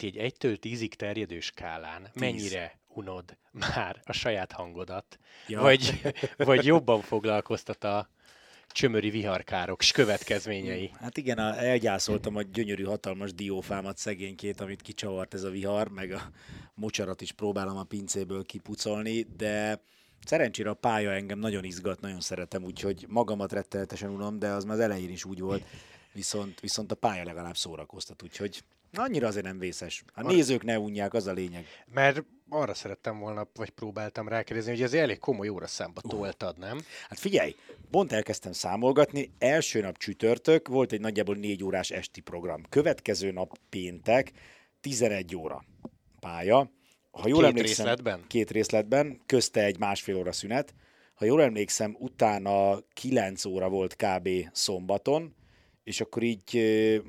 Bánti egy 1-től 10-ig terjedő skálán Tíz. mennyire unod már a saját hangodat? Ja. Vagy, vagy jobban foglalkoztat a csömöri viharkárok és következményei? Hát igen, elgyászoltam a gyönyörű hatalmas diófámat szegénykét, amit kicsavart ez a vihar, meg a mocsarat is próbálom a pincéből kipucolni, de szerencsére a pálya engem nagyon izgat, nagyon szeretem, úgyhogy magamat rettenetesen unom, de az már az elején is úgy volt, viszont, viszont a pálya legalább szórakoztat, úgyhogy Annyira azért nem vészes. A nézők ne unják, az a lényeg. Mert arra szerettem volna, vagy próbáltam rákérdezni, hogy ez elég komoly óra számba uh. toltad, nem? Hát figyelj, pont elkezdtem számolgatni, első nap csütörtök, volt egy nagyjából négy órás esti program. Következő nap péntek, 11 óra pálya. Ha jól két emlékszem, részletben? Két részletben, közte egy másfél óra szünet. Ha jól emlékszem, utána 9 óra volt kb. szombaton, és akkor így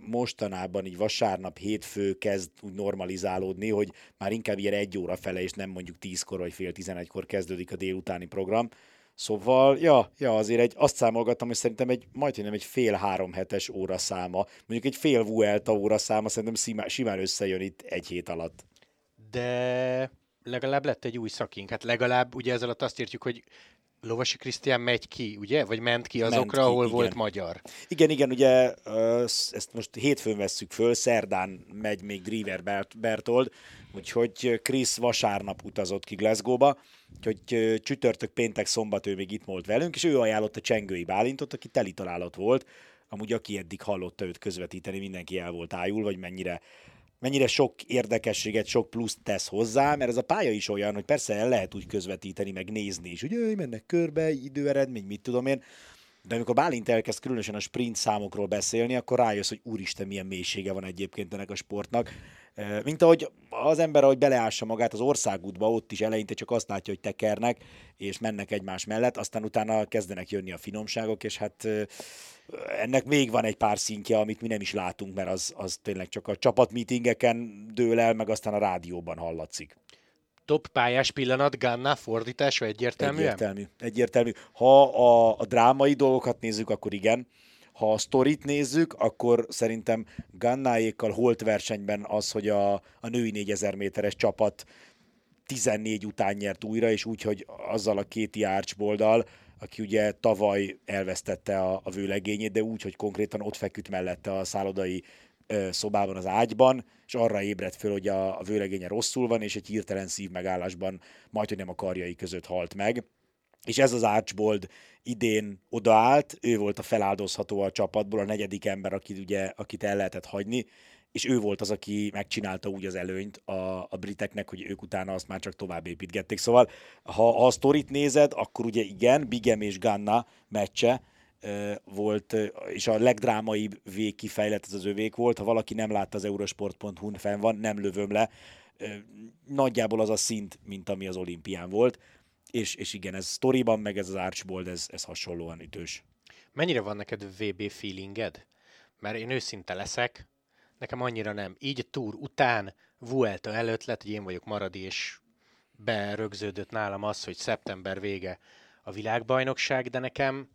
mostanában, így vasárnap, hétfő kezd úgy normalizálódni, hogy már inkább ilyen egy óra fele, és nem mondjuk tízkor vagy fél tizenegykor kezdődik a délutáni program. Szóval, ja, ja, azért egy, azt számolgattam, hogy szerintem egy, majdnem egy fél három hetes óra száma, mondjuk egy fél Vuelta óra száma szerintem simán, simán összejön itt egy hét alatt. De legalább lett egy új szakink. Hát legalább ugye ezzel alatt azt értjük, hogy Lovasi Krisztián megy ki, ugye? Vagy ment ki azokra, ment ki, ahol igen. volt magyar. Igen, igen, ugye ezt most hétfőn vesszük föl, szerdán megy még Driver Bertold, úgyhogy Krisz vasárnap utazott ki Glasgow-ba, úgyhogy csütörtök, péntek, szombat ő még itt volt velünk, és ő ajánlotta Csengői Bálintot, aki teli találat volt, amúgy aki eddig hallotta őt közvetíteni, mindenki el volt ájul, vagy mennyire mennyire sok érdekességet, sok pluszt tesz hozzá, mert ez a pálya is olyan, hogy persze el lehet úgy közvetíteni, meg nézni is, hogy jöjj, mennek körbe, időeredmény, mit tudom én, de amikor Bálint elkezd különösen a sprint számokról beszélni, akkor rájössz, hogy úristen, milyen mélysége van egyébként ennek a sportnak. Mint ahogy az ember, ahogy beleássa magát az országútba, ott is eleinte csak azt látja, hogy tekernek, és mennek egymás mellett, aztán utána kezdenek jönni a finomságok, és hát ennek még van egy pár szintje, amit mi nem is látunk, mert az, az tényleg csak a csapatmeetingeken dől el, meg aztán a rádióban hallatszik. Top pályás pillanat, Ganna fordítása egyértelmű? Egyértelmű. Egyértelmű. Ha a, a drámai dolgokat nézzük, akkor igen. Ha a sztorit nézzük, akkor szerintem Gannáékkal holt versenyben az, hogy a, a női 4000 méteres csapat 14 után nyert újra, és úgy, hogy azzal a kéti Archbolddal, aki ugye tavaly elvesztette a, a vőlegényét, de úgy, hogy konkrétan ott feküdt mellette a szállodai ö, szobában az ágyban, és arra ébredt föl, hogy a, a vőlegénye rosszul van, és egy hirtelen szívmegállásban majd, hogy nem a karjai között halt meg. És ez az Archbold idén odaállt, ő volt a feláldozható a csapatból, a negyedik ember, akit, ugye, akit el lehetett hagyni, és ő volt az, aki megcsinálta úgy az előnyt a, a briteknek, hogy ők utána azt már csak tovább építgették. Szóval, ha, ha a sztorit nézed, akkor ugye igen, Bigem és Ganna meccse volt, és a legdrámaibb vég kifejlett ez az övék volt. Ha valaki nem látta az eurosport.hu-n fenn van, nem lövöm le. Nagyjából az a szint, mint ami az olimpián volt. És, és igen, ez sztoriban, meg ez az Archbold, ez, ez hasonlóan ütős. Mennyire van neked VB feelinged? Mert én őszinte leszek, Nekem annyira nem. Így a túr után, Vuelta előtt lett, hogy én vagyok maradi, és berögződött nálam az, hogy szeptember vége a világbajnokság, de nekem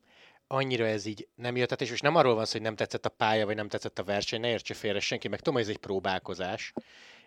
annyira ez így nem jött, és nem arról van szó, hogy nem tetszett a pálya, vagy nem tetszett a verseny, ne értse félre senki, meg tudom, hogy ez egy próbálkozás,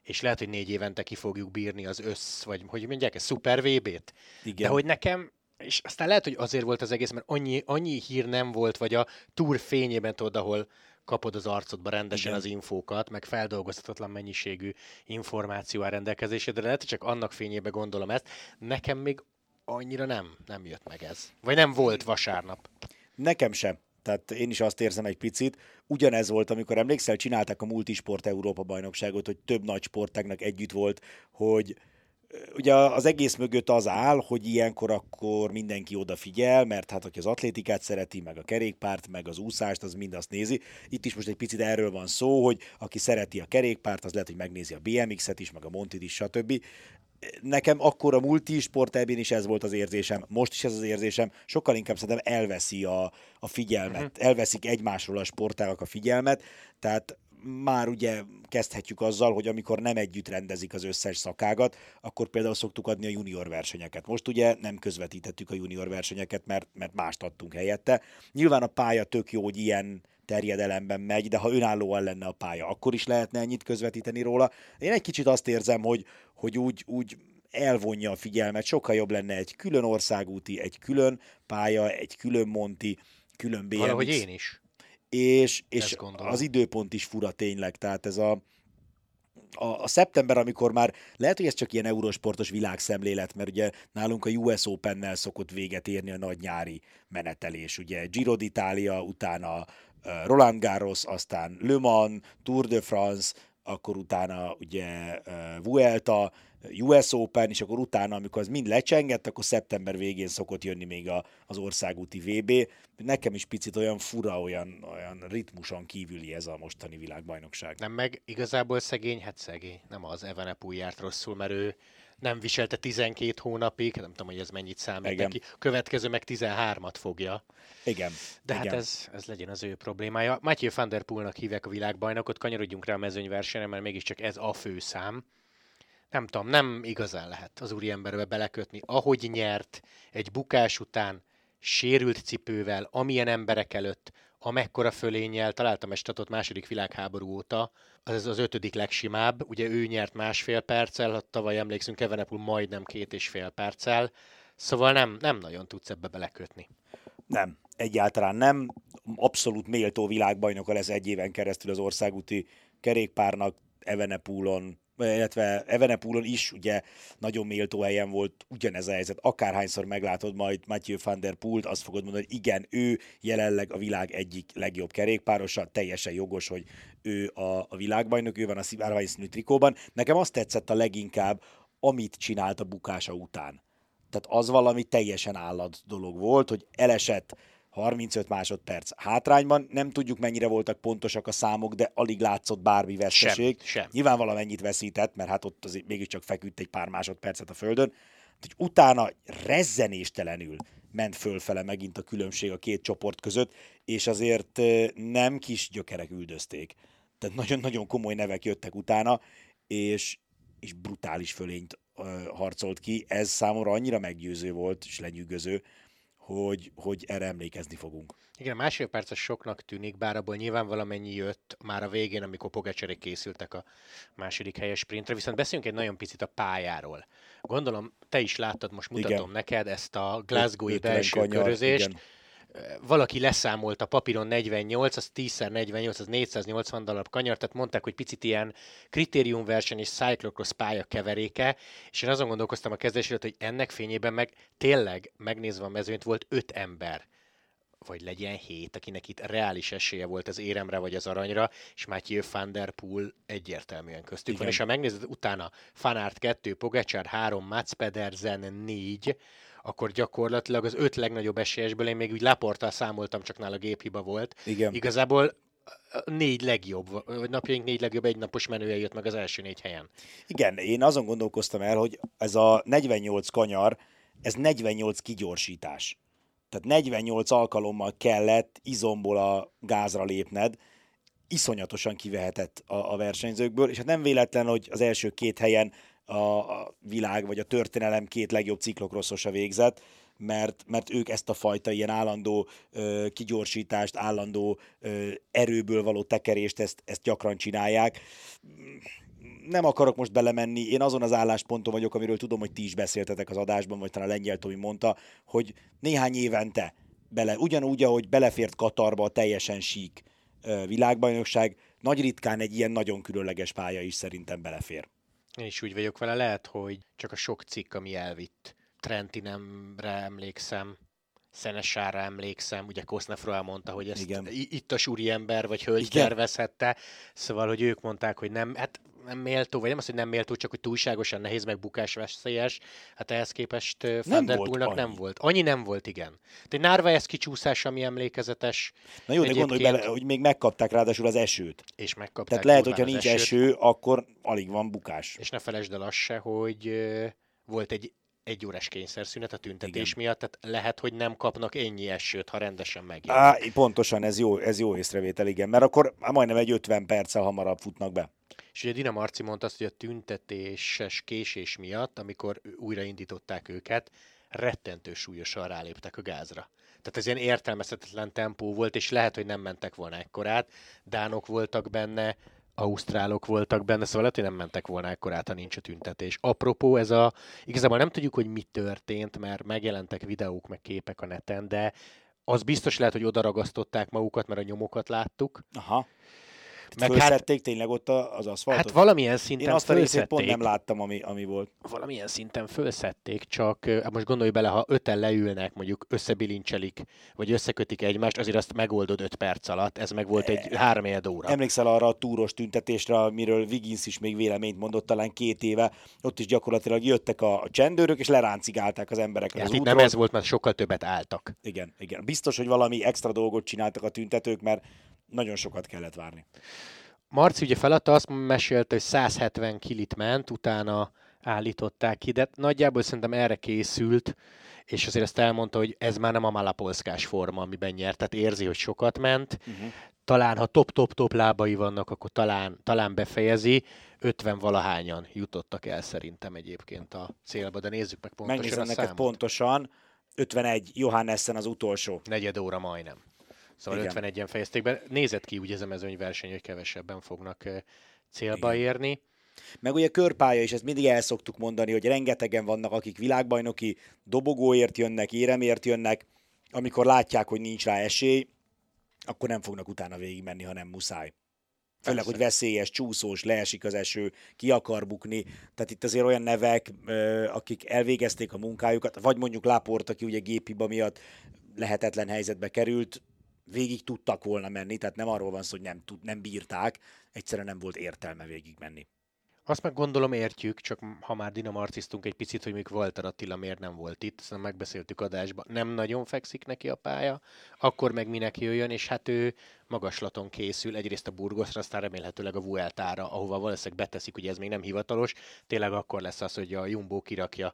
és lehet, hogy négy évente ki fogjuk bírni az össz, vagy hogy mondják, ez szuper VB-t. Igen. De hogy nekem, és aztán lehet, hogy azért volt az egész, mert annyi, annyi hír nem volt, vagy a túr fényében tudod, ahol kapod az arcodba rendesen Igen. az infókat, meg feldolgozhatatlan mennyiségű információ áll rendelkezésre, de lehet, hogy csak annak fényébe gondolom ezt. Nekem még annyira nem, nem jött meg ez. Vagy nem volt vasárnap. Nekem sem. Tehát én is azt érzem egy picit. Ugyanez volt, amikor emlékszel, csinálták a Multisport Európa bajnokságot, hogy több nagy sportágnak együtt volt, hogy ugye az egész mögött az áll, hogy ilyenkor akkor mindenki odafigyel, mert hát aki az atlétikát szereti, meg a kerékpárt, meg az úszást, az mind azt nézi. Itt is most egy picit erről van szó, hogy aki szereti a kerékpárt, az lehet, hogy megnézi a BMX-et is, meg a Montit is, stb. Nekem akkor a multisport is ez volt az érzésem, most is ez az érzésem, sokkal inkább szerintem elveszi a, a figyelmet, uh-huh. elveszik egymásról a sportágak a figyelmet, tehát már ugye kezdhetjük azzal, hogy amikor nem együtt rendezik az összes szakágat, akkor például szoktuk adni a junior versenyeket. Most ugye nem közvetítettük a junior versenyeket, mert, mert mást adtunk helyette. Nyilván a pálya tök jó, hogy ilyen terjedelemben megy, de ha önállóan lenne a pálya, akkor is lehetne ennyit közvetíteni róla. Én egy kicsit azt érzem, hogy, hogy úgy, úgy elvonja a figyelmet, sokkal jobb lenne egy külön országúti, egy külön pálya, egy külön Monti, külön BMX. Valahogy én is. És, és az időpont is fura tényleg, tehát ez a, a, a szeptember, amikor már lehet, hogy ez csak ilyen eurósportos világszemlélet, mert ugye nálunk a US Open-nel szokott véget érni a nagy nyári menetelés, ugye Giro d'Italia, utána Roland Garros, aztán Le Mans, Tour de France, akkor utána ugye Vuelta, US Open, és akkor utána, amikor az mind lecsengett, akkor szeptember végén szokott jönni még a, az országúti VB. Nekem is picit olyan fura, olyan, olyan ritmuson kívüli ez a mostani világbajnokság. Nem meg igazából szegény, hát szegény. Nem az Evenepul járt rosszul, mert ő nem viselte 12 hónapig, nem tudom, hogy ez mennyit számít Igen. neki. Következő meg 13-at fogja. Igen. De hát Igen. hát ez, ez legyen az ő problémája. Matthew van der Poelnak hívják a világbajnokot, kanyarodjunk rá a mezőnyversenyre, mert mégiscsak ez a fő szám nem tudom, nem igazán lehet az úriemberbe belekötni. Ahogy nyert egy bukás után, sérült cipővel, amilyen emberek előtt, amekkora fölényel, találtam egy statot második világháború óta, az az ötödik legsimább, ugye ő nyert másfél perccel, hát tavaly emlékszünk, Evenepul majdnem két és fél perccel, szóval nem, nem nagyon tudsz ebbe belekötni. Nem, egyáltalán nem. Abszolút méltó világbajnoka lesz egy éven keresztül az országúti kerékpárnak, Evenepulon, illetve Evenepulon is ugye nagyon méltó helyen volt ugyanez a helyzet. Akárhányszor meglátod majd Matthew van der Poelt, azt fogod mondani, hogy igen, ő jelenleg a világ egyik legjobb kerékpárosa, teljesen jogos, hogy ő a, a világbajnok, ő van a szivárványszínű trikóban. Nekem azt tetszett a leginkább, amit csinált a bukása után. Tehát az valami teljesen állat dolog volt, hogy elesett 35 másodperc hátrányban. Nem tudjuk, mennyire voltak pontosak a számok, de alig látszott bármi veszteség. Sem, sem. Nyilván valamennyit veszített, mert hát ott azért mégiscsak feküdt egy pár másodpercet a földön. Hogy utána rezzenéstelenül ment fölfele megint a különbség a két csoport között, és azért nem kis gyökerek üldözték. Tehát nagyon-nagyon komoly nevek jöttek utána, és, és brutális fölényt harcolt ki. Ez számomra annyira meggyőző volt, és lenyűgöző, hogy, hogy erre emlékezni fogunk. Igen, másfél perces soknak tűnik, bár abból nyilván valamennyi jött már a végén, amikor Pogacserék készültek a második helyes sprintre, viszont beszéljünk egy nagyon picit a pályáról. Gondolom, te is láttad, most mutatom igen. neked ezt a Glasgow-i belső kanyar, körözést. Igen valaki leszámolt a papíron 48, az 10x48, az 480 darab kanyar, tehát mondták, hogy picit ilyen kritériumverseny és cyclocross pálya keveréke, és én azon gondolkoztam a kezdés hogy ennek fényében meg tényleg megnézve a mezőnyt volt öt ember vagy legyen hét, akinek itt reális esélye volt az éremre vagy az aranyra, és Matthew van der Poel egyértelműen köztük Igen. van. És ha megnézed utána Fanart 2, Pogacar 3, Mats Pedersen 4, akkor gyakorlatilag az öt legnagyobb esélyesből én még úgy Laportal számoltam, csak nála géphiba volt. Igen. Igazából négy legjobb, vagy napjaink négy legjobb egynapos menője jött meg az első négy helyen. Igen, én azon gondolkoztam el, hogy ez a 48 kanyar, ez 48 kigyorsítás. Tehát 48 alkalommal kellett izomból a gázra lépned, iszonyatosan kivehetett a, a versenyzőkből, és hát nem véletlen, hogy az első két helyen a világ vagy a történelem két legjobb ciklokrosszosa végzett, mert, mert ők ezt a fajta ilyen állandó ö, kigyorsítást, állandó ö, erőből való tekerést, ezt, ezt gyakran csinálják. Nem akarok most belemenni, én azon az állásponton vagyok, amiről tudom, hogy ti is beszéltetek az adásban, vagy talán Lengyel Tomi mondta, hogy néhány évente bele, ugyanúgy, ahogy belefért Katarba a teljesen sík világbajnokság, nagy ritkán egy ilyen nagyon különleges pálya is szerintem belefér. Én is úgy vagyok vele, lehet, hogy csak a sok cikk, ami elvitt. Trentinemre emlékszem, Szenesára emlékszem, ugye Kosznefro elmondta, hogy ezt Igen. itt a súri ember vagy hölgy Igen. tervezhette, szóval, hogy ők mondták, hogy nem, hát nem méltó, vagy nem az, hogy nem méltó, csak hogy túlságosan nehéz, meg bukás veszélyes. Hát ehhez képest Van der Poolnak nem volt. Annyi nem volt, igen. Egy Narvaez kicsúszás, ami emlékezetes. Na jó, de gondolj bele, hogy még megkapták ráadásul az esőt. És megkapták. Tehát lehet, hogyha nincs esőt. eső, akkor alig van bukás. És ne felejtsd el azt se, hogy volt egy egy órás kényszerszünet a tüntetés Igen. miatt, tehát lehet, hogy nem kapnak ennyi esőt, ha rendesen megjelenik. Á, pontosan, ez jó, ez jó észrevétel, igen, mert akkor majdnem egy 50 perccel hamarabb futnak be. És ugye Dina Marci mondta azt, hogy a tüntetéses késés miatt, amikor újraindították őket, rettentő súlyosan ráléptek a gázra. Tehát ez ilyen értelmezhetetlen tempó volt, és lehet, hogy nem mentek volna ekkorát. Dánok voltak benne, ausztrálok voltak benne, szóval lehet, hogy nem mentek volna ekkorát, ha nincs a tüntetés. Apropó, ez a, igazából nem tudjuk, hogy mi történt, mert megjelentek videók, meg képek a neten, de az biztos lehet, hogy odaragasztották magukat, mert a nyomokat láttuk. Aha. Meg hát, tényleg ott az aszfaltot? Hát valamilyen szinten Én azt a részét pont nem láttam, ami, ami volt. Valamilyen szinten fölszették, csak hát most gondolj bele, ha öten leülnek, mondjuk összebilincselik, vagy összekötik egymást, azért azt megoldod öt perc alatt, ez meg volt egy három óra. Emlékszel arra a túros tüntetésre, amiről Wiggins is még véleményt mondott talán két éve, ott is gyakorlatilag jöttek a csendőrök, és leráncigálták az embereket hát az útról. nem ez volt, mert sokkal többet álltak. Igen, igen. Biztos, hogy valami extra dolgot csináltak a tüntetők, mert nagyon sokat kellett várni. Marci ugye feladta, azt mesélte, hogy 170 kilit ment, utána állították ki, de nagyjából szerintem erre készült, és azért ezt elmondta, hogy ez már nem a malapolszkás forma, amiben nyert, tehát érzi, hogy sokat ment. Uh-huh. Talán, ha top-top-top lábai vannak, akkor talán, talán befejezi. 50 valahányan jutottak el szerintem egyébként a célba, de nézzük meg pontosan Megnézem a neked számot. pontosan. 51, Johannessen az utolsó. Negyed óra majdnem. Szóval Igen. 51-en fejezték be. Nézett ki úgy ez a mezőnyverseny, hogy kevesebben fognak célba Igen. érni. Meg ugye körpálya is, ezt mindig el szoktuk mondani, hogy rengetegen vannak, akik világbajnoki dobogóért jönnek, éremért jönnek, amikor látják, hogy nincs rá esély, akkor nem fognak utána végigmenni, ha nem muszáj. Főleg, hogy veszélyes, csúszós, leesik az eső, ki akar bukni. Tehát itt azért olyan nevek, akik elvégezték a munkájukat, vagy mondjuk Láport, aki ugye gépiba miatt lehetetlen helyzetbe került, végig tudtak volna menni, tehát nem arról van szó, hogy nem, tud, nem bírták, egyszerűen nem volt értelme végig menni. Azt meg gondolom értjük, csak ha már dinamarcisztunk egy picit, hogy még Walter Attila miért nem volt itt, szóval megbeszéltük adásban, nem nagyon fekszik neki a pálya, akkor meg minek jöjjön, és hát ő magaslaton készül, egyrészt a Burgosra, aztán remélhetőleg a Vueltára, ahova valószínűleg beteszik, ugye ez még nem hivatalos, tényleg akkor lesz az, hogy a Jumbo kirakja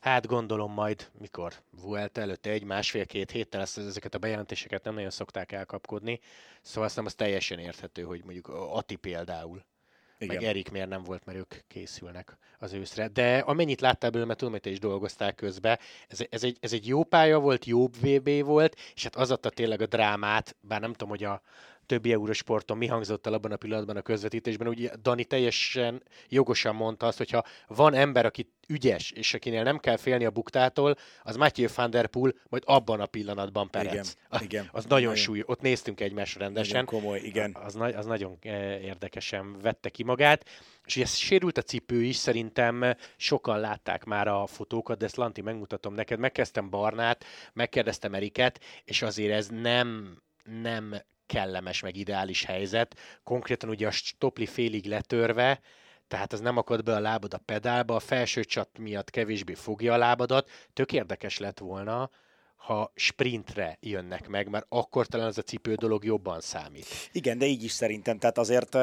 Hát gondolom majd, mikor Vuelta előtte egy, másfél-két héttel ezt, ezeket a bejelentéseket nem nagyon szokták elkapkodni, szóval azt nem az teljesen érthető, hogy mondjuk Ati például, igen. meg Erik miért nem volt, mert ők készülnek az őszre. De amennyit láttál belőle, mert tudom, hogy te is dolgoztál közbe, ez, ez, egy, ez egy jó pálya volt, jobb VB volt, és hát az adta tényleg a drámát, bár nem tudom, hogy a, többi Eurosporton mi hangzott el abban a pillanatban a közvetítésben. Ugye Dani teljesen jogosan mondta azt, hogyha van ember, aki ügyes, és akinél nem kell félni a buktától, az Matthew van der Poel, majd abban a pillanatban Perec. Igen, igen. Az nagyon, nagyon súly, ott néztünk egymásra rendesen. Nagyon komoly, igen. Az, az nagyon eh, érdekesen vette ki magát. És ez sérült a cipő is, szerintem sokan látták már a fotókat, de ezt Lanti megmutatom neked. Megkezdtem Barnát, megkérdeztem Eriket, és azért ez nem nem kellemes, meg ideális helyzet. Konkrétan ugye a stopli félig letörve, tehát az nem akad be a lábad a pedálba, a felső csat miatt kevésbé fogja a lábadat. Tök érdekes lett volna, ha sprintre jönnek meg, mert akkor talán ez a cipő dolog jobban számít. Igen, de így is szerintem. Tehát azért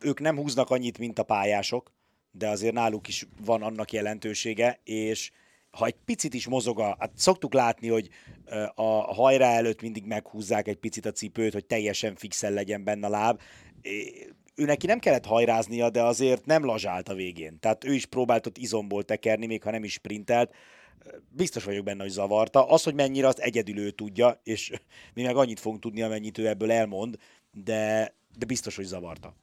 ők nem húznak annyit, mint a pályások, de azért náluk is van annak jelentősége, és ha egy picit is mozog a, hát szoktuk látni, hogy a hajrá előtt mindig meghúzzák egy picit a cipőt, hogy teljesen fixen legyen benne a láb. Ő neki nem kellett hajráznia, de azért nem lazsált a végén. Tehát ő is próbált ott izomból tekerni, még ha nem is sprintelt. Biztos vagyok benne, hogy zavarta. Az, hogy mennyire, azt egyedül ő tudja, és mi meg annyit fogunk tudni, amennyit ő ebből elmond, de, de biztos, hogy zavarta.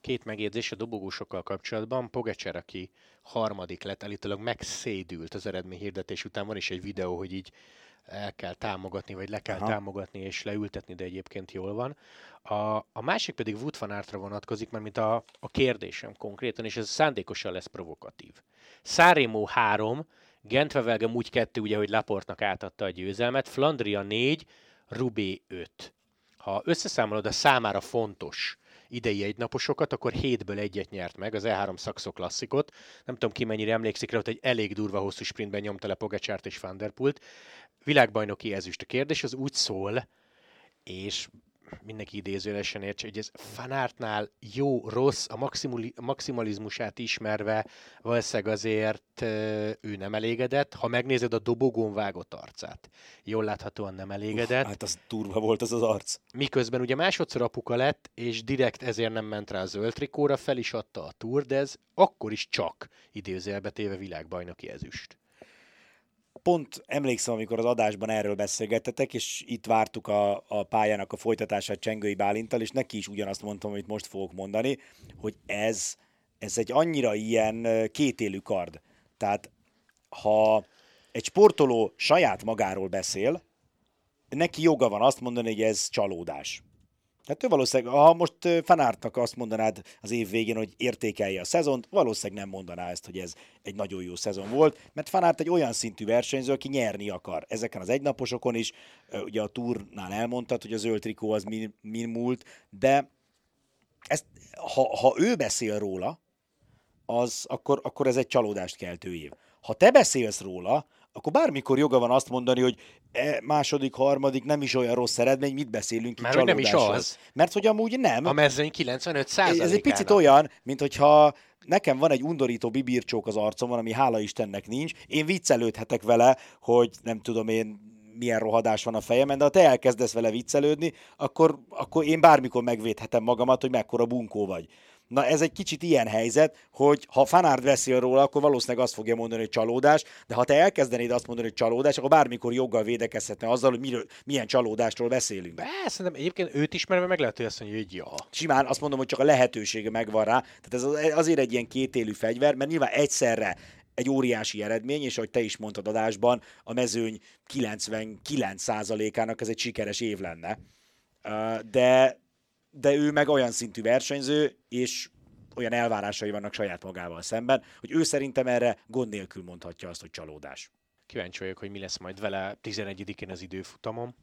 Két megjegyzés a dobogósokkal kapcsolatban. Pogacser, aki harmadik lett, állítólag megszédült az eredmény hirdetés után. Van is egy videó, hogy így el kell támogatni, vagy le kell Aha. támogatni és leültetni, de egyébként jól van. A, a másik pedig Wood van Artra vonatkozik, mert mint a, a kérdésem konkrétan, és ez szándékosan lesz provokatív. Szárémó 3, Gentvevelgem úgy kettő, ugye, hogy Laportnak átadta a győzelmet, Flandria 4, Rubé 5. Ha összeszámolod a számára fontos idei egynaposokat, akkor hétből egyet nyert meg, az E3 Saxo klasszikot. Nem tudom ki mennyire emlékszik rá, hogy egy elég durva hosszú sprintben nyomta le Pogacsárt és Van der Pult. Világbajnoki ezüst. A kérdés az úgy szól, és mindenki idézőlesen értse, hogy ez fanártnál jó, rossz, a maximalizmusát ismerve valószínűleg azért ő nem elégedett. Ha megnézed a dobogón vágott arcát, jól láthatóan nem elégedett. Uf, hát az durva volt az az arc. Miközben ugye másodszor apuka lett, és direkt ezért nem ment rá a zöld trikóra, fel is adta a Tour, de ez akkor is csak idézőjelbe téve világbajnoki ezüst. Pont emlékszem, amikor az adásban erről beszélgettetek, és itt vártuk a, a pályának a folytatását Csengői Bálintal, és neki is ugyanazt mondtam, amit most fogok mondani, hogy ez, ez egy annyira ilyen kétélű kard. Tehát ha egy sportoló saját magáról beszél, neki joga van azt mondani, hogy ez csalódás. Tehát ő valószínűleg, ha most Fanártnak azt mondanád az év végén, hogy értékelje a szezont, valószínűleg nem mondaná ezt, hogy ez egy nagyon jó szezon volt, mert Fanárt egy olyan szintű versenyző, aki nyerni akar. Ezeken az egynaposokon is, ugye a túrnál elmondtad, hogy a zöld trikó az min, min múlt, de ezt, ha, ha ő beszél róla, az, akkor, akkor ez egy csalódást keltő év. Ha te beszélsz róla, akkor bármikor joga van azt mondani, hogy e, második, harmadik nem is olyan rossz eredmény, mit beszélünk Mert nem is az. Mert hogy amúgy nem. A mezőny 95 Ez egy picit olyan, mint hogyha nekem van egy undorító bibircsók az arcomon, ami hála Istennek nincs. Én viccelődhetek vele, hogy nem tudom én milyen rohadás van a fejemen, de ha te elkezdesz vele viccelődni, akkor, akkor én bármikor megvédhetem magamat, hogy mekkora bunkó vagy. Na ez egy kicsit ilyen helyzet, hogy ha Fanárd beszél róla, akkor valószínűleg azt fogja mondani, hogy csalódás, de ha te elkezdenéd azt mondani, hogy csalódás, akkor bármikor joggal védekezhetne azzal, hogy miről, milyen csalódásról beszélünk. Be, szerintem egyébként őt ismerve meg lehet, hogy azt mondja, hogy ja. Simán azt mondom, hogy csak a lehetősége megvan rá. Tehát ez azért egy ilyen kétélű fegyver, mert nyilván egyszerre egy óriási eredmény, és ahogy te is mondtad adásban, a mezőny 99%-ának ez egy sikeres év lenne. De de ő meg olyan szintű versenyző, és olyan elvárásai vannak saját magával szemben, hogy ő szerintem erre gond nélkül mondhatja azt, hogy csalódás. Kíváncsi vagyok, hogy mi lesz majd vele 11-én az időfutamon.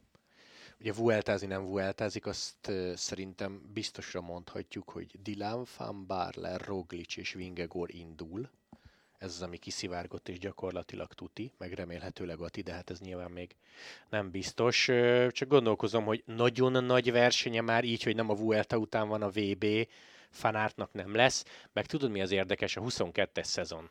Ugye vueltázni nem vueltázik, azt szerintem biztosra mondhatjuk, hogy Dylan Van Barler, Roglic és Vingegor indul ez az, ami kiszivárgott, és gyakorlatilag tuti, meg remélhetőleg Ati, de hát ez nyilván még nem biztos. Csak gondolkozom, hogy nagyon nagy versenye már így, hogy nem a Vuelta után van a VB, fanártnak nem lesz, meg tudod mi az érdekes, a 22-es szezon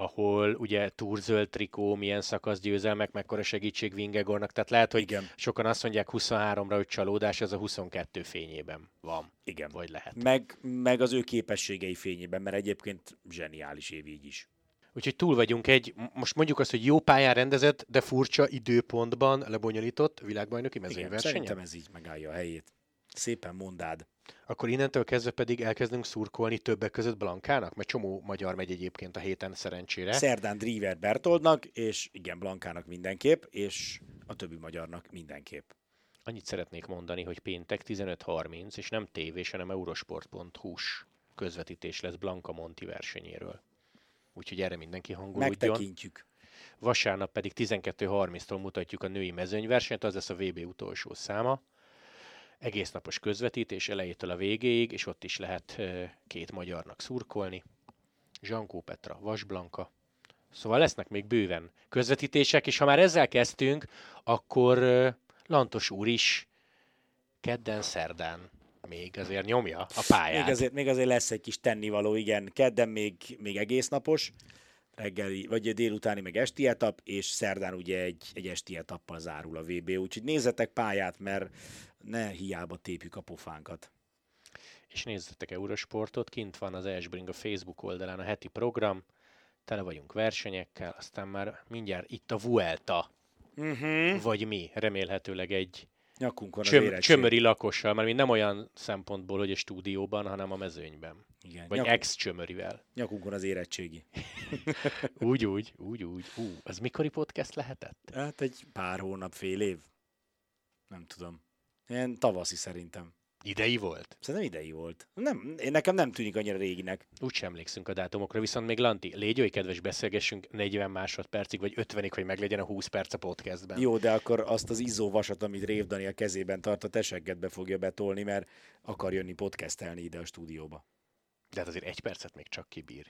ahol ugye túrzöld trikó, milyen szakasz győzelmek, mekkora segítség Vingegornak, tehát lehet, hogy Igen. sokan azt mondják 23-ra, hogy csalódás, ez a 22 fényében van. Igen. Vagy lehet. Meg, meg az ő képességei fényében, mert egyébként zseniális év így is. Úgyhogy túl vagyunk egy, most mondjuk azt, hogy jó pályán rendezett, de furcsa időpontban lebonyolított világbajnoki mezőnyversenyen. Szerintem ez így megállja a helyét. Szépen mondád. Akkor innentől kezdve pedig elkezdünk szurkolni többek között Blankának, mert csomó magyar megy egyébként a héten szerencsére. Szerdán Driver Bertoldnak, és igen, Blankának mindenképp, és a többi magyarnak mindenképp. Annyit szeretnék mondani, hogy péntek 15.30, és nem tévés, hanem eurosport.hu-s közvetítés lesz Blanka Monti versenyéről. Úgyhogy erre mindenki hangolódjon. Megtekintjük. Vasárnap pedig 12.30-tól mutatjuk a női mezőnyversenyt, az lesz a VB utolsó száma egész napos közvetítés elejétől a végéig, és ott is lehet két magyarnak szurkolni. Zsankó Petra, Vasblanka. Szóval lesznek még bőven közvetítések, és ha már ezzel kezdtünk, akkor Lantos úr is kedden, szerdán még azért nyomja a pályát. Még azért, még azért lesz egy kis tennivaló, igen. Kedden még, még egész napos, reggeli, vagy délutáni, meg esti etap, és szerdán ugye egy, egy esti etappal zárul a VB, úgyhogy nézzetek pályát, mert ne hiába tépjük a pofánkat. És nézzetek Eurosportot, kint van az Esbring a Facebook oldalán a heti program, tele vagyunk versenyekkel, aztán már mindjárt itt a Vuelta, uh-huh. vagy mi, remélhetőleg egy Nyakunkon Csöm, csömöri lakossal, mert nem olyan szempontból, hogy a stúdióban, hanem a mezőnyben. Igen, Vagy nyakunk, ex-csömörivel. Nyakunkon az érettségi. úgy, úgy, úgy, úgy. Ú, az mikori podcast lehetett? Hát egy pár hónap, fél év. Nem tudom. Ilyen tavaszi szerintem. Idei volt? Szerintem idei volt. Nem, én nekem nem tűnik annyira réginek. Úgy sem emlékszünk a dátumokra, viszont még Lanti, légy oly kedves, beszélgessünk 40 másodpercig, vagy 50-ig, hogy meglegyen a 20 perc a podcastben. Jó, de akkor azt az izzó vasat, amit Rév Dani a kezében tart, a teseggetbe fogja betolni, mert akar jönni podcastelni ide a stúdióba. De hát azért egy percet még csak kibír.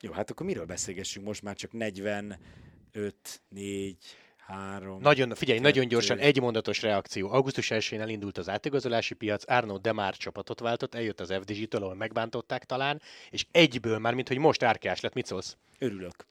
Jó, hát akkor miről beszélgessünk most már csak 45, 4, Három. Nagyon, figyelj, kettő. nagyon gyorsan, egy mondatos reakció. Augusztus 1-én elindult az átigazolási piac, Arno Demár csapatot váltott, eljött az FDG-től, ahol megbántották talán, és egyből már, mint hogy most árkás lett, mit szólsz? Örülök.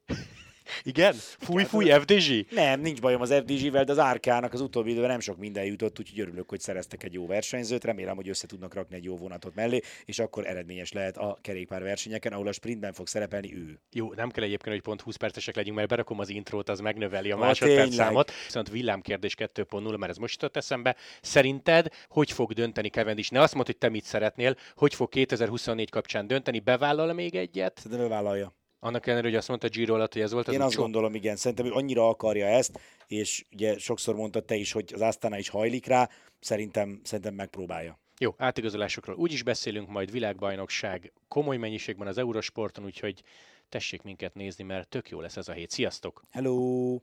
Igen? Fúj, fúj, FDZ? Nem, nincs bajom az FDZ-vel, de az Árkának az utóbbi időben nem sok minden jutott, úgyhogy örülök, hogy szereztek egy jó versenyzőt. Remélem, hogy össze tudnak rakni egy jó vonatot mellé, és akkor eredményes lehet a kerékpár versenyeken, ahol a sprintben fog szerepelni ő. Jó, nem kell egyébként, hogy pont 20 percesek legyünk, mert berakom az intrót, az megnöveli a másodperc számot. Viszont villámkérdés 2.0, mert ez most jutott eszembe. Szerinted hogy fog dönteni Cavendish? Ne azt mondd, hogy te mit szeretnél, hogy fog 2024 kapcsán dönteni, bevállal még egyet? Szerintem ő vállalja. Annak ellenére, hogy azt mondta Giro alatt, hogy ez volt az Én azt utcsó? gondolom, igen. Szerintem ő annyira akarja ezt, és ugye sokszor mondtad te is, hogy az Astana is hajlik rá, szerintem, szerintem megpróbálja. Jó, átigazolásokról úgy is beszélünk, majd világbajnokság komoly mennyiségben az Eurosporton, úgyhogy tessék minket nézni, mert tök jó lesz ez a hét. Sziasztok! Hello!